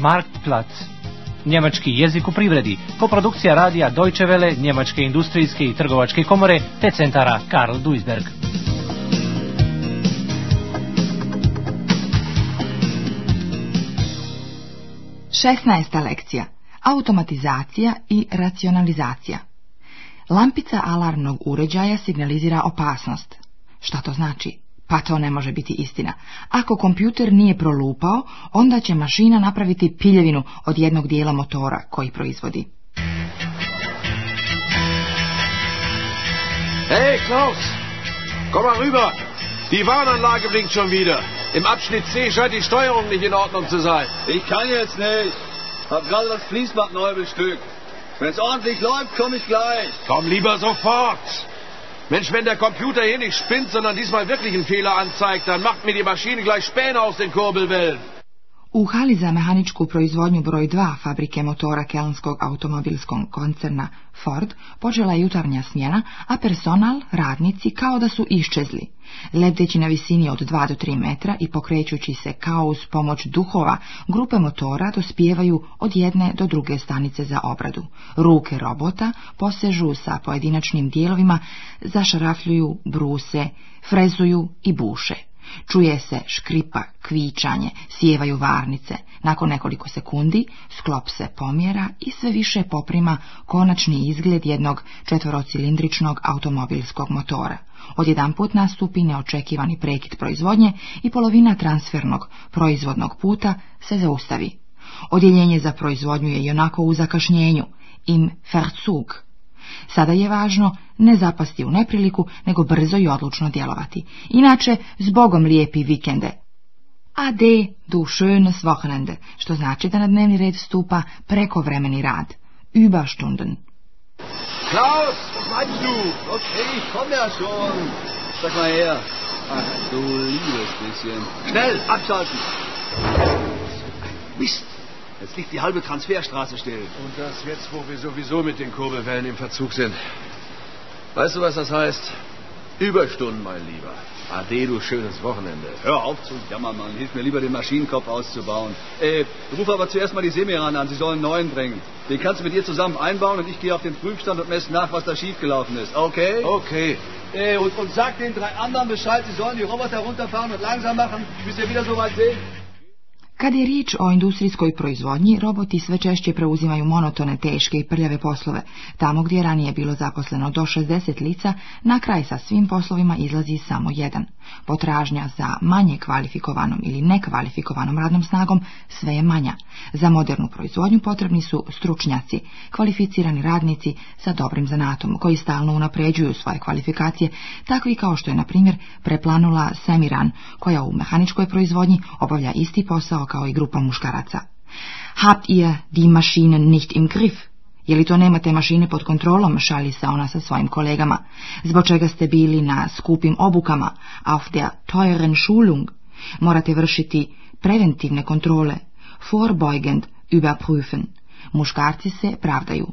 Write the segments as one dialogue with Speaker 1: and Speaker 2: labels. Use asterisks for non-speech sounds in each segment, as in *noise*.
Speaker 1: Marktplatz. Njemački jezik u privredi, koprodukcija radija Deutsche Welle, Njemačke industrijske i trgovačke komore, te centara Karl Duisberg. Šestnaesta lekcija. Automatizacija i racionalizacija. Lampica alarmnog uređaja signalizira opasnost. Šta to znači? Pa to ne može biti istina. Ako kompjuter nije prolupao, onda će mašina napraviti piljevinu od jednog dijela motora koji proizvodi. Hey Klaus, komm mal rüber. Die Warnanlage blinkt schon wieder. Im Abschnitt C scheint die Steuerung nicht in Ordnung zu sein. Ich kann jetzt nicht. Hab gerade das Fließband neu bestückt. Wenn's ordentlich läuft, komm ich gleich. Komm lieber sofort. Mensch, wenn der Computer hier nicht spinnt, sondern diesmal wirklich einen Fehler anzeigt, dann macht mir die Maschine gleich Späne aus den Kurbelwellen. U hali za mehaničku proizvodnju broj dva fabrike motora kelnskog automobilskog koncerna Ford počela je jutarnja smjena, a personal, radnici, kao da su iščezli. Lebdeći na visini od 2 do 3 metra i pokrećući se kao uz pomoć duhova, grupe motora dospijevaju od jedne do druge stanice za obradu. Ruke robota posežu sa pojedinačnim dijelovima, zašarafljuju, bruse, frezuju i buše. Čuje se škripa, kvičanje, sjevaju varnice. Nakon nekoliko sekundi sklop se pomjera i sve više poprima konačni izgled jednog četvorocilindričnog automobilskog motora. Odjedanput nastupi neočekivani prekid proizvodnje i polovina transfernog proizvodnog puta se zaustavi. Odjeljenje za proizvodnju je i onako u zakašnjenju. Im fercug. Sada je važno ne zapasti u nepriliku, nego brzo i odlučno djelovati. Inače, zbogom lijepi vikende. A de du schönes Wochenende, što znači da na dnevni red stupa prekovremeni rad. Überstunden. Klaus, was du? Okay, ich komme ja schon. Sag mal her. Ach, du liebes bisschen. Schnell, abschalten. Mist. Jetzt liegt die halbe Transferstraße still. Und das jetzt, wo wir sowieso mit den Kurbelwellen im Verzug sind. Weißt du, was das heißt? Überstunden, mein Lieber. Ade, du schönes Wochenende. Hör auf zu jammern, Mann. Hilf mir lieber, den Maschinenkopf auszubauen. Äh, ruf aber zuerst mal die Semiran an. Sie sollen einen neuen bringen. Den kannst du mit ihr zusammen einbauen und ich gehe auf den Prüfstand und messe nach, was da schiefgelaufen ist. Okay? Okay. Äh, und, und sag den drei anderen Bescheid, sie sollen die Roboter runterfahren und langsam machen, bis wir wieder so weit sehen. kada je riječ o industrijskoj proizvodnji, roboti sve češće preuzimaju monotone, teške i prljave poslove. Tamo gdje je ranije bilo zaposleno do 60 lica, na kraj sa svim poslovima izlazi samo jedan. Potražnja za manje kvalifikovanom ili nekvalifikovanom radnom snagom sve je manja. Za modernu proizvodnju potrebni su stručnjaci, kvalificirani radnici sa dobrim zanatom, koji stalno unapređuju svoje kvalifikacije, takvi kao što je, na primjer, preplanula Semiran, koja u mehaničkoj proizvodnji obavlja isti posao kao i grupa muškaraca. Habt ihr die Maschinen nicht im Griff? Je li to nemate mašine pod kontrolom, šali se ona sa svojim kolegama. Zbog čega ste bili na skupim obukama, auf der teuren Schulung? Morate vršiti preventivne kontrole, vorbeugend überprüfen. Muškarci se pravdaju.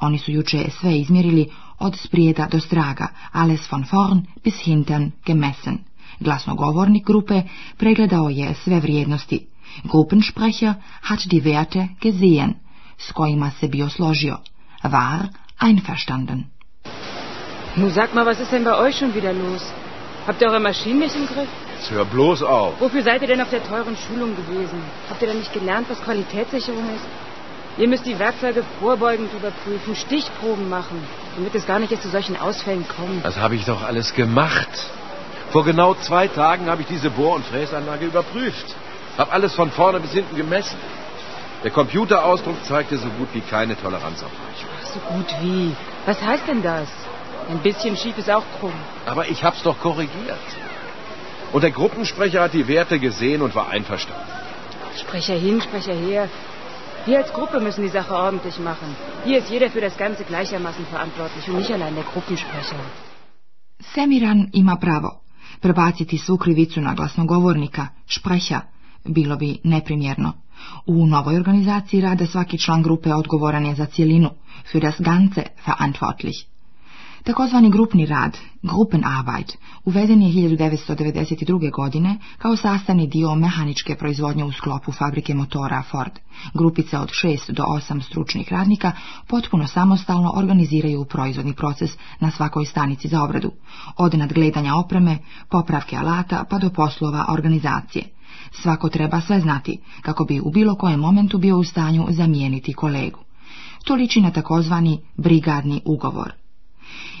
Speaker 1: Oni su juče sve izmjerili od sprijeda do straga, alles von vorn bis hinten gemessen. Glasnogovornik grupe pregledao je sve vrijednosti. Gruppensprecher hat die Werte gesehen. Skoima se bio War einverstanden.
Speaker 2: Nun sag mal, was ist denn bei euch schon wieder los? Habt ihr eure Maschinen nicht im Griff?
Speaker 3: Jetzt hör bloß auf.
Speaker 2: Wofür seid ihr denn auf der teuren Schulung gewesen? Habt ihr denn nicht gelernt, was Qualitätssicherung ist? Ihr müsst die Werkzeuge vorbeugend überprüfen, Stichproben machen, damit es gar nicht erst zu solchen Ausfällen kommt.
Speaker 3: Das habe ich doch alles gemacht. Vor genau zwei Tagen habe ich diese Bohr- und Fräsanlage überprüft. Hab alles von vorne bis hinten gemessen. Der Computerausdruck zeigte so gut wie keine Toleranz auf Weichung.
Speaker 2: So gut wie. Was heißt denn das? Ein bisschen schief ist auch krumm.
Speaker 3: Aber ich hab's doch korrigiert. Und der Gruppensprecher hat die Werte gesehen und war einverstanden.
Speaker 2: Sprecher hin, Sprecher her. Wir als Gruppe müssen die Sache ordentlich machen. Hier ist jeder für das Ganze gleichermaßen verantwortlich und nicht allein der Gruppensprecher. Semiran ima pravo. Prebaciti svu krivicu na glasnogovornika, špreha, bilo bi neprimjerno.
Speaker 1: U novoj organizaciji rada svaki član grupe odgovoran je za cjelinu, für das Ganze verantwortlich. Takozvani grupni rad, Gruppenarbeit, uveden je 1992. godine kao sastavni dio mehaničke proizvodnje u sklopu fabrike motora Ford. Grupice od 6 do 8 stručnih radnika potpuno samostalno organiziraju proizvodni proces na svakoj stanici za obradu, od nadgledanja opreme, popravke alata pa do poslova organizacije. Svako treba sve znati, kako bi u bilo kojem momentu bio u stanju zamijeniti kolegu. To liči na takozvani brigadni ugovor.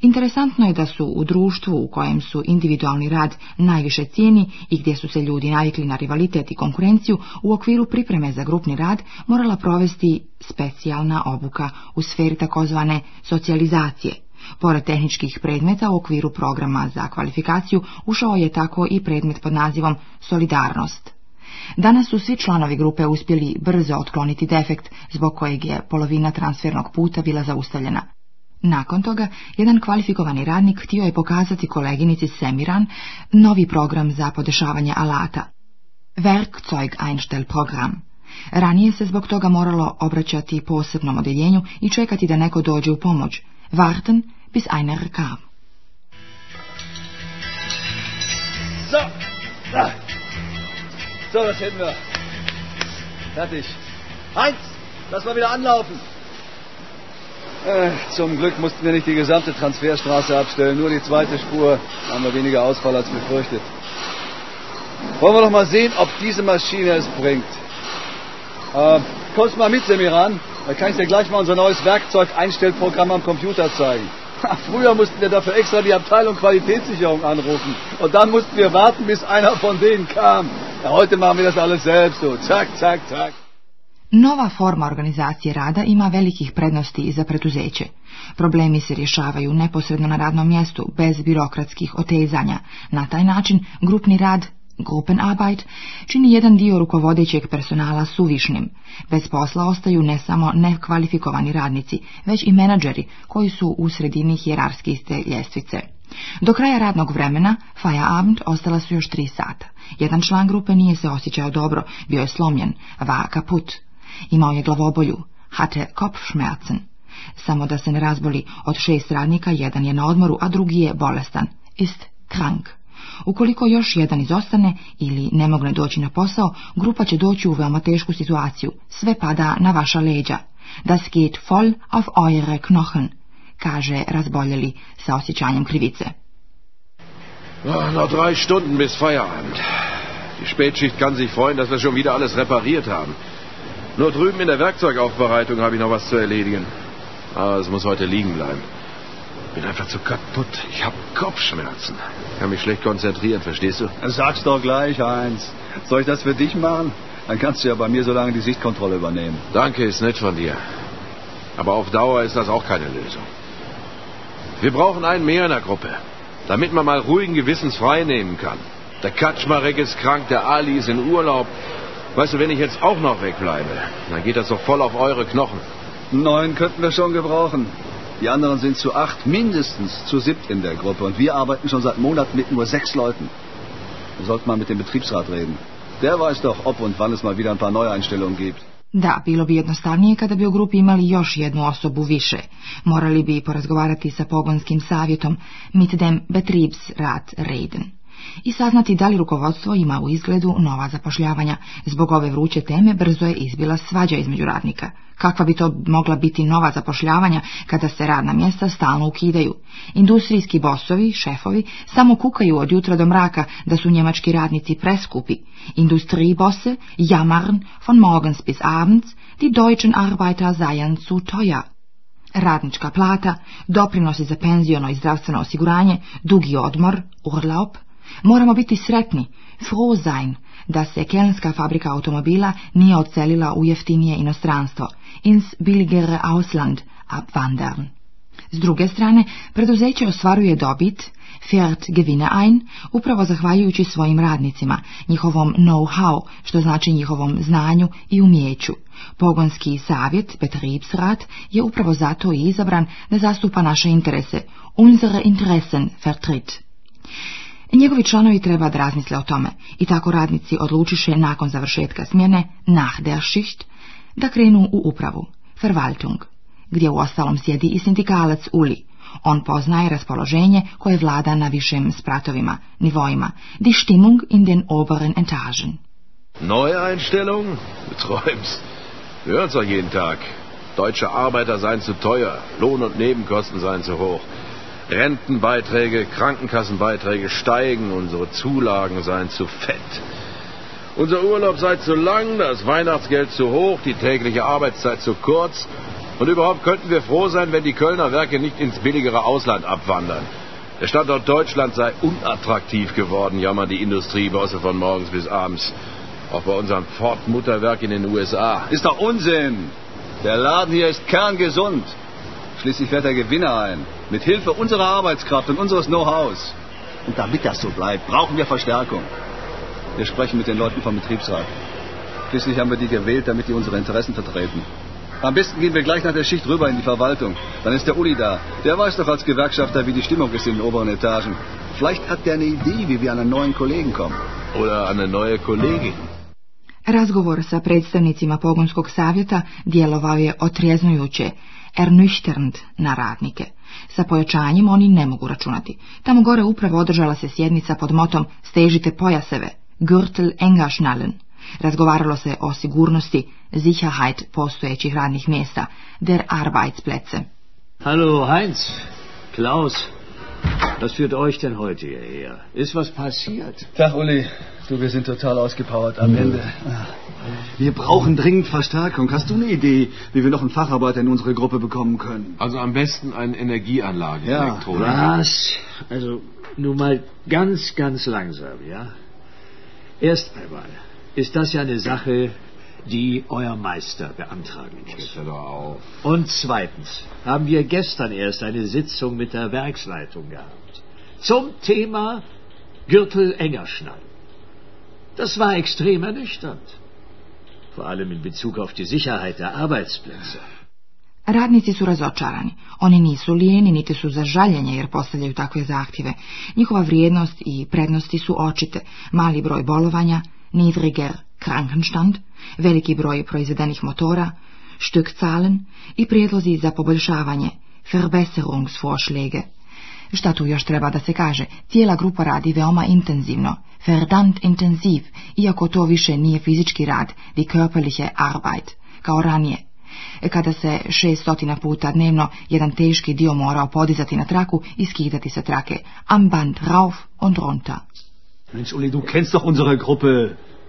Speaker 1: Interesantno je da su u društvu u kojem su individualni rad najviše cijeni i gdje su se ljudi navikli na rivalitet i konkurenciju, u okviru pripreme za grupni rad morala provesti specijalna obuka u sferi takozvane socijalizacije. Pored tehničkih predmeta u okviru programa za kvalifikaciju ušao je tako i predmet pod nazivom solidarnost. Danas su svi članovi grupe uspjeli brzo otkloniti defekt, zbog kojeg je polovina transfernog puta bila zaustavljena. Nakon toga, jedan kvalifikovani radnik htio je pokazati koleginici Semiran novi program za podešavanje alata. Werkzeug Einstell program. Ranije se zbog toga moralo obraćati posebnom odjeljenju i čekati da neko dođe u pomoć. Warten bis einer kam.
Speaker 4: So, das hätten wir. Fertig. Heinz, lass mal wieder anlaufen. Äh, zum Glück mussten wir nicht die gesamte Transferstraße abstellen, nur die zweite Spur. Da haben wir weniger Ausfall als befürchtet. Wollen wir doch mal sehen, ob diese Maschine es bringt. Äh, kommst mal mit, Semiran. Da kann ich dir gleich mal unser neues Werkzeug-Einstellprogramm am Computer zeigen. Früher mussten wir dafür extra die Abteilung Qualitätssicherung anrufen. Und dann mussten wir warten, bis einer von denen kam. Ja, heute machen wir das alles selbst so. Zack, zack, zack.
Speaker 1: Nova forma organizacije rada ima velikih prednosti i za preduzeće. Problemi se rješavaju neposredno na radnom mjestu, bez birokratskih otezanja. Na taj način grupni rad Gruppenarbeit čini jedan dio rukovodećeg personala suvišnim. Bez posla ostaju ne samo nekvalifikovani radnici, već i menadžeri koji su u sredini iste ljestvice. Do kraja radnog vremena, Feierabend, ostala su još tri sata. Jedan član grupe nije se osjećao dobro, bio je slomljen, va kaput. Imao je glavobolju, hatte Kopfschmerzen. Samo da se ne razboli, od šest radnika jedan je na odmoru, a drugi je bolestan, ist krank. Ukoliko još jedan izostane ili ne mogne doći na posao, grupa će doći u veoma tešku situaciju. Sve pada na vaša leđa. Das geht voll auf eure Knochen, kaže razboljeli sa osjećanjem krivice.
Speaker 5: No, drei Stunden bis Feierabend. Die Spätschicht kann sich freuen, dass wir schon wieder alles repariert haben. Nur drüben in der Werkzeugaufbereitung habe ich noch was zu erledigen. Aber es muss heute liegen bleiben. bin einfach zu kaputt. Ich habe Kopfschmerzen. Ich kann mich schlecht konzentrieren, verstehst du?
Speaker 6: Sag's doch gleich, Heinz. Soll ich das für dich machen? Dann kannst du ja bei mir so lange die Sichtkontrolle übernehmen.
Speaker 5: Danke, ist nett von dir. Aber auf Dauer ist das auch keine Lösung. Wir brauchen einen mehr in der Gruppe, damit man mal ruhigen Gewissens freinehmen kann. Der Kaczmarek ist krank, der Ali ist in Urlaub. Weißt du, wenn ich jetzt auch noch wegbleibe, dann geht das doch voll auf eure Knochen.
Speaker 6: Neun könnten wir schon gebrauchen. Die anderen sind zu acht, mindestens zu siebt in der Gruppe. Und wir arbeiten schon seit Monaten mit nur sechs Leuten. Wir sollten mal mit dem Betriebsrat reden. Der weiß doch, ob und wann es mal wieder ein paar Neueinstellungen gibt.
Speaker 1: Da, bilo bi jednostavnije kada bi u grupi imali još jednu osobu više. Morali bi porazgovarati sa pogonskim savjetom, mit dem Betriebsrat reden i saznati da li rukovodstvo ima u izgledu nova zapošljavanja. Zbog ove vruće teme brzo je izbila svađa između radnika. Kakva bi to mogla biti nova zapošljavanja kada se radna mjesta stalno ukidaju? Industrijski bosovi, šefovi, samo kukaju od jutra do mraka da su njemački radnici preskupi. Industriji bose jamarn von morgens bis abends, die deutschen Arbeiter seien zu teuer radnička plata, doprinosi za penziono i zdravstveno osiguranje, dugi odmor, urlaub, Moramo biti sretni, froh sein, da se kelnska fabrika automobila nije odselila u jeftinije inostranstvo, ins billigere Ausland abwandern. S druge strane, preduzeće ostvaruje dobit, fährt Gewinne ein, upravo zahvaljujući svojim radnicima, njihovom know-how, što znači njihovom znanju i umjeću. Pogonski savjet, Betriebsrat, je upravo zato i izabran da zastupa naše interese, unsere Interessen vertritt. Njegovi članovi treba da razmisle o tome i tako radnici odlučiše nakon završetka smjene nach der Schicht da krenu u upravu, Verwaltung, gdje u ostalom sjedi i sindikalac Uli. On poznaje raspoloženje koje vlada na višim spratovima, nivoima, die Stimmung in den oberen Etagen.
Speaker 7: Neue Du träumst. doch jeden Tag. Deutsche Arbeiter seien zu teuer, Lohn und Nebenkosten seien zu hoch. Rentenbeiträge, Krankenkassenbeiträge steigen, unsere Zulagen seien zu fett. Unser Urlaub sei zu lang, das Weihnachtsgeld zu hoch, die tägliche Arbeitszeit zu kurz. Und überhaupt könnten wir froh sein, wenn die Kölner Werke nicht ins billigere Ausland abwandern. Der Standort Deutschland sei unattraktiv geworden, jammern die Industriebosse von morgens bis abends. Auch bei unserem Ford-Mutterwerk in den USA.
Speaker 8: Ist doch Unsinn! Der Laden hier ist kerngesund. Schließlich fährt der Gewinner ein. Mit Hilfe unserer Arbeitskraft und unseres Know-hows. Und damit das so bleibt, brauchen wir Verstärkung. Wir sprechen mit den Leuten vom Betriebsrat. Schließlich haben wir die gewählt, damit die unsere Interessen vertreten.
Speaker 9: Am besten gehen wir gleich nach der Schicht rüber in die Verwaltung. Dann ist der Uli da. Der weiß doch als Gewerkschafter, wie die Stimmung ist in den oberen Etagen. Vielleicht hat der eine Idee, wie wir an einen neuen Kollegen kommen.
Speaker 10: Oder an eine neue Kollegin.
Speaker 1: Razgovor sa predstavnicima Pogonskog savjeta djelovao je otrijeznjujuće. ernüchternd na radnike. Sa pojačanjem oni ne mogu računati. Tamo gore upravo održala se sjednica pod motom Stežite pojaseve, Gürtel engašnalen. Razgovaralo se o sigurnosti, Sicherheit postojećih radnih mjesta, der Arbeitsplätze.
Speaker 11: Hallo Heinz, Klaus, Was führt euch denn heute hierher? Ist was passiert?
Speaker 6: Tag, Uli. Du, wir sind total ausgepowert am Ende. Wir brauchen dringend Verstärkung. Hast du eine Idee, wie wir noch einen Facharbeiter in unsere Gruppe bekommen können?
Speaker 12: Also am besten eine Energieanlage.
Speaker 11: Ja. Elektronik. Was? Also nun mal ganz, ganz langsam, ja? Erst einmal ist das ja eine Sache, die euer Meister beantragen muss. Und zweitens haben wir gestern erst eine Sitzung mit der Werksleitung gehabt. Zum Thema Gürtel enger schnallen. Das war extrem ernüchternd. Vor allem in Bezug auf die Sicherheit der Arbeitsplätze. Radnici su razočarani. Oni nisu lijeni, niti su za jer postavljaju takve zahtjeve. Njihova vrijednost i prednosti su očite. Mali broj bolovanja, nizriger, Krankenstand, veliki broj proizvedenih motora, calen i prijedlozi za poboljšavanje, Verbesserungsvorschläge.
Speaker 6: Šta tu još treba da se kaže, cijela grupa radi veoma intenzivno, verdant intenziv, iako to više nije fizički rad, di körperliche Arbeit, kao ranije. Kada se šestotina puta dnevno jedan teški dio morao podizati na traku i skidati sa trake, am band rauf und runter. Mensch, Uli, du kennst doch unsere Gruppe.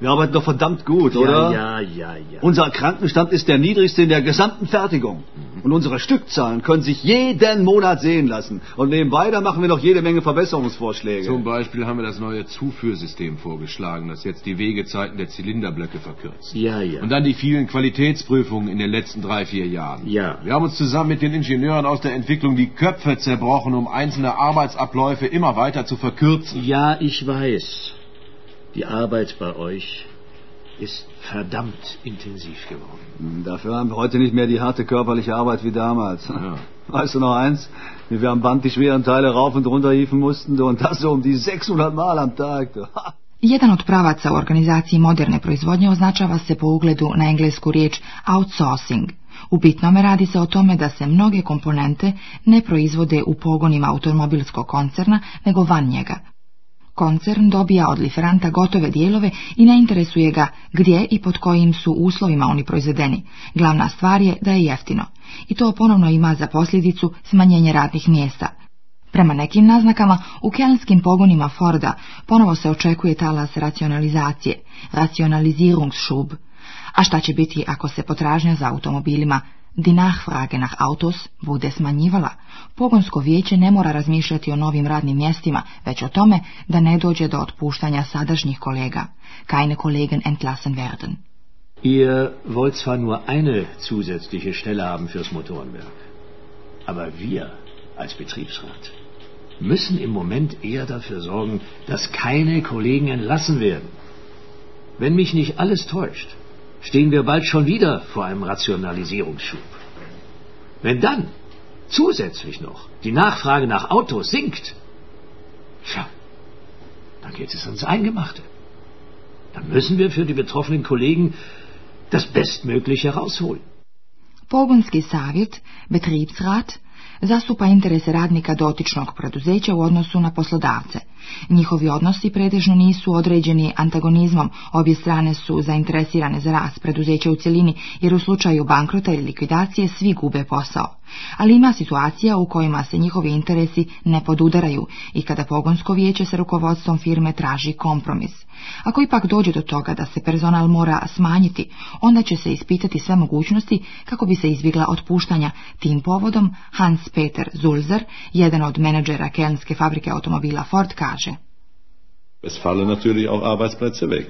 Speaker 6: Wir arbeiten doch verdammt gut,
Speaker 11: ja,
Speaker 6: oder?
Speaker 11: Ja, ja, ja.
Speaker 6: Unser Krankenstand ist der niedrigste in der gesamten Fertigung. Mhm. Und unsere Stückzahlen können sich jeden Monat sehen lassen. Und nebenbei, da machen wir noch jede Menge Verbesserungsvorschläge.
Speaker 12: Zum Beispiel haben wir das neue Zuführsystem vorgeschlagen, das jetzt die Wegezeiten der Zylinderblöcke verkürzt.
Speaker 11: Ja, ja.
Speaker 12: Und dann die vielen Qualitätsprüfungen in den letzten drei, vier Jahren.
Speaker 11: Ja.
Speaker 12: Wir haben uns zusammen mit den Ingenieuren aus der Entwicklung die Köpfe zerbrochen, um einzelne Arbeitsabläufe immer weiter zu verkürzen.
Speaker 11: Ja, ich weiß. Die Arbeit bei euch ist verdammt intensiv geworden.
Speaker 6: Hm, dafür haben wir heute nicht mehr die harte körperliche Arbeit wie damals. Ja. *laughs* Weißt du noch eins? Wie wir am Band die schweren Teile rauf und runter hieven mussten und das so um die 600 Mal am Tag. *laughs*
Speaker 1: Jedan od pravaca u organizaciji moderne proizvodnje označava se po ugledu na englesku riječ outsourcing. U bitnome radi se o tome da se mnoge komponente ne proizvode u pogonima automobilskog koncerna, nego van njega – Koncern dobija od liferanta gotove dijelove i ne interesuje ga gdje i pod kojim su uslovima oni proizvedeni. Glavna stvar je da je jeftino. I to ponovno ima za posljedicu smanjenje radnih mjesta. Prema nekim naznakama, u kelnskim pogonima Forda ponovo se očekuje talas racionalizacije, racionalizirungsschub. A šta će biti ako se potražnja za automobilima Die nachfrage nach autos wurde smanjivala, pogonsko vijeće ne mora razmišljati o novim radnim mjestima, već o tome da ne dođe do otpuštanja sadašnjih kolega. Keine Kollegen entlassen werden.
Speaker 11: Ihr wollt zwar nur eine zusätzliche Stelle haben fürs Motorenwerk, aber wir als Betriebsrat müssen im Moment eher dafür sorgen, dass keine Kollegen entlassen werden. Wenn mich nicht alles täuscht, stehen wir bald schon wieder vor einem Rationalisierungsschub. Wenn dann zusätzlich noch die Nachfrage nach Autos sinkt, tja, dann geht es ans Eingemachte. Dann müssen wir für die betroffenen Kollegen das Bestmögliche herausholen. Boguns Gesavit,
Speaker 1: Betriebsrat, zastupa interese radnika dotičnog preduzeća u odnosu na poslodavce. Njihovi odnosi pretežno nisu određeni antagonizmom, obje strane su zainteresirane za rast preduzeća u cjelini, jer u slučaju bankrota ili likvidacije svi gube posao. Ali ima situacija u kojima se njihovi interesi ne podudaraju i kada pogonsko vijeće sa rukovodstvom firme traži kompromis. Ako ipak dođe do toga da se personal mora smanjiti, onda će se ispitati sve mogućnosti kako bi se izbjegla otpuštanja. Tim povodom Hans Peter Zulzer, jedan od menadžera kelnske fabrike automobila Ford, kaže.
Speaker 13: Es fallen natürlich auch Arbeitsplätze weg.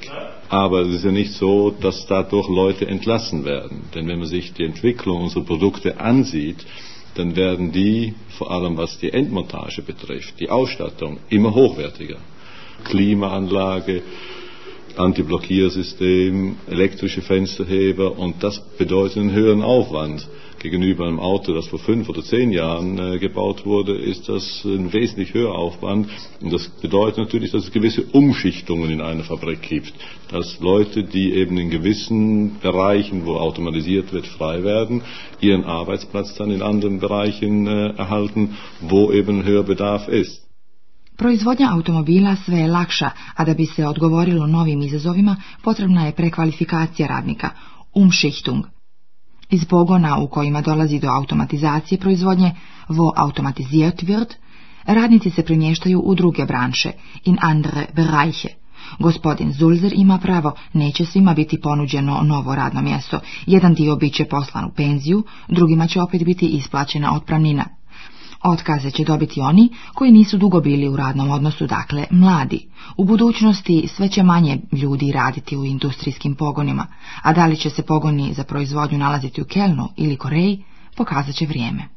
Speaker 13: Aber es ist ja nicht so, dass dadurch Leute entlassen werden. Denn wenn man sich die Entwicklung unserer Produkte ansieht, dann werden die, vor allem was die Endmontage betrifft, die Ausstattung, immer hochwertiger. Klimaanlage, Antiblockiersystem, elektrische Fensterheber und das bedeutet einen höheren Aufwand. Gegenüber einem Auto, das vor fünf oder zehn Jahren äh, gebaut wurde, ist das ein wesentlich höherer Aufwand. Und das bedeutet natürlich, dass es gewisse Umschichtungen in einer Fabrik gibt. Dass Leute, die eben in gewissen Bereichen, wo automatisiert wird, frei werden, ihren Arbeitsplatz dann in anderen Bereichen äh, erhalten, wo eben höher Bedarf ist. Proizvodnja automobila sve je lakša, a da bi se odgovorilo novim
Speaker 1: izazovima, potrebna je prekvalifikacija radnika, umšihtung. Iz pogona u kojima dolazi do automatizacije proizvodnje, vo automatisiert wird, radnici se premještaju u druge branše, in andere bereiche. Gospodin Zulzer ima pravo, neće svima biti ponuđeno novo radno mjesto, jedan dio bit će poslan u penziju, drugima će opet biti isplaćena otpravnina. Otkaze će dobiti oni koji nisu dugo bili u radnom odnosu, dakle mladi. U budućnosti sve će manje ljudi raditi u industrijskim pogonima, a da li će se pogoni za proizvodnju nalaziti u Kelnu ili Koreji, pokazat će vrijeme.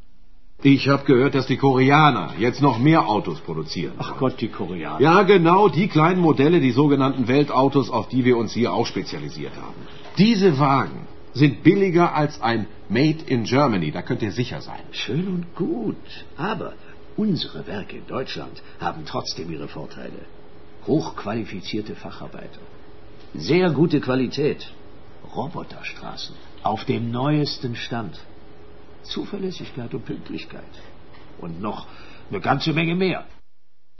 Speaker 14: Ich habe gehört, dass die Koreaner jetzt noch mehr Autos produzieren.
Speaker 11: Ach Gott, die Koreaner.
Speaker 14: Ja, genau die kleinen Modelle, die sogenannten Weltautos, auf die wir uns hier auch spezialisiert haben. Diese Wagen sind billiger als ein Made in Germany, da könnt ihr sicher sein.
Speaker 11: Schön und gut, aber unsere Werke in Deutschland haben trotzdem ihre Vorteile. Hochqualifizierte Facharbeiter, sehr gute Qualität, Roboterstraßen, auf dem neuesten Stand, Zuverlässigkeit und Pünktlichkeit und noch eine ganze Menge mehr.